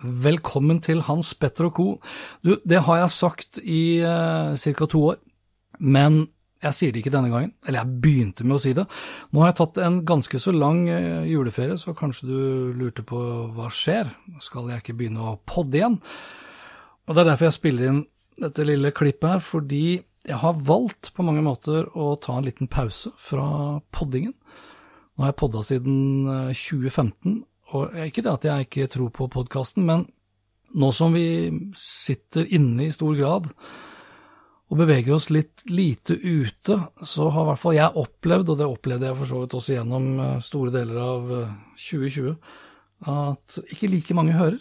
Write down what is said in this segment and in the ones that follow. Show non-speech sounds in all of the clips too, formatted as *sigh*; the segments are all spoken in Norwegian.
Velkommen til Hans Petter og co. Du, det har jeg sagt i uh, ca. to år, men jeg sier det ikke denne gangen. Eller jeg begynte med å si det. Nå har jeg tatt en ganske så lang uh, juleferie, så kanskje du lurte på hva skjer? Skal jeg ikke begynne å podde igjen? Og Det er derfor jeg spiller inn dette lille klippet her, fordi jeg har valgt på mange måter å ta en liten pause fra poddingen. Nå har jeg podda siden 2015, og ikke det at jeg ikke tror på podkasten, men nå som vi sitter inne i stor grad og beveger oss litt lite ute, så har i hvert fall jeg opplevd, og det opplevde jeg for så vidt også gjennom eh, store deler av 2020, eh, at ikke like mange hører.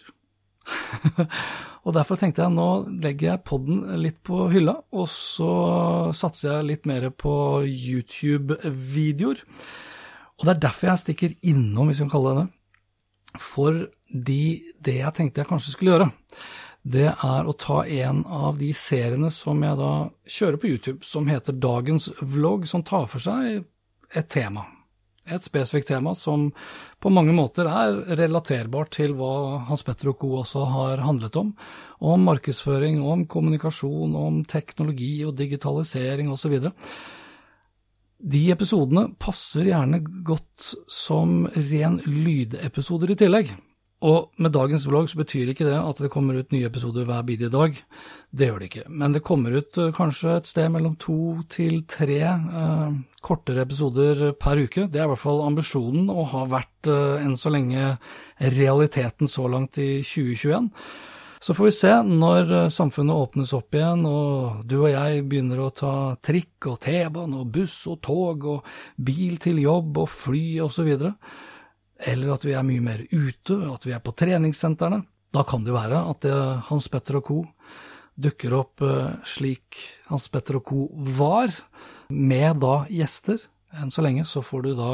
*laughs* og derfor tenkte jeg nå legger jeg podden litt på hylla, og så satser jeg litt mer på YouTube-videoer. Og det er derfor jeg stikker innom, hvis vi kan kalle det det, fordi det jeg tenkte jeg kanskje skulle gjøre, det er å ta en av de seriene som jeg da kjører på YouTube, som heter Dagens vlogg, som tar for seg et tema. Et spesifikt tema som på mange måter er relaterbart til hva Hans Petter og co. også har handlet om. Om markedsføring, om kommunikasjon, om teknologi og digitalisering osv. De episodene passer gjerne godt som ren lydepisoder i tillegg. Og med dagens vlogg så betyr ikke det at det kommer ut nye episoder hver bidige dag. Det gjør det ikke. Men det kommer ut uh, kanskje et sted mellom to til tre eh, kortere episoder per uke. Det er i hvert fall ambisjonen, og har vært eh, enn så lenge realiteten så langt i 2021. Så får vi se når eh, samfunnet åpnes opp igjen og du og jeg begynner å ta trikk og T-bane og buss og tog og bil til jobb og fly osv. Eller at vi er mye mer ute, at vi er på treningssentrene. Da kan det jo være at det, Hans Petter og co. dukker opp uh, slik Hans Petter og co. var, med da gjester. Enn så lenge så får du da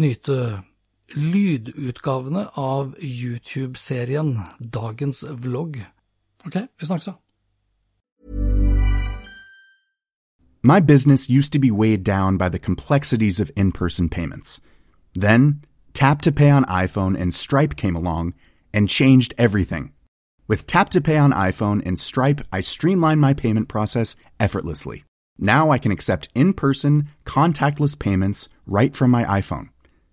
nyte lydutgavene av YouTube-serien Dagens vlogg. Ok, vi snakkes da. My business used to be weighed down by the complexities of in person payments. Then, Tap to Pay on iPhone and Stripe came along and changed everything. With Tap to Pay on iPhone and Stripe, I streamlined my payment process effortlessly. Now I can accept in person, contactless payments right from my iPhone.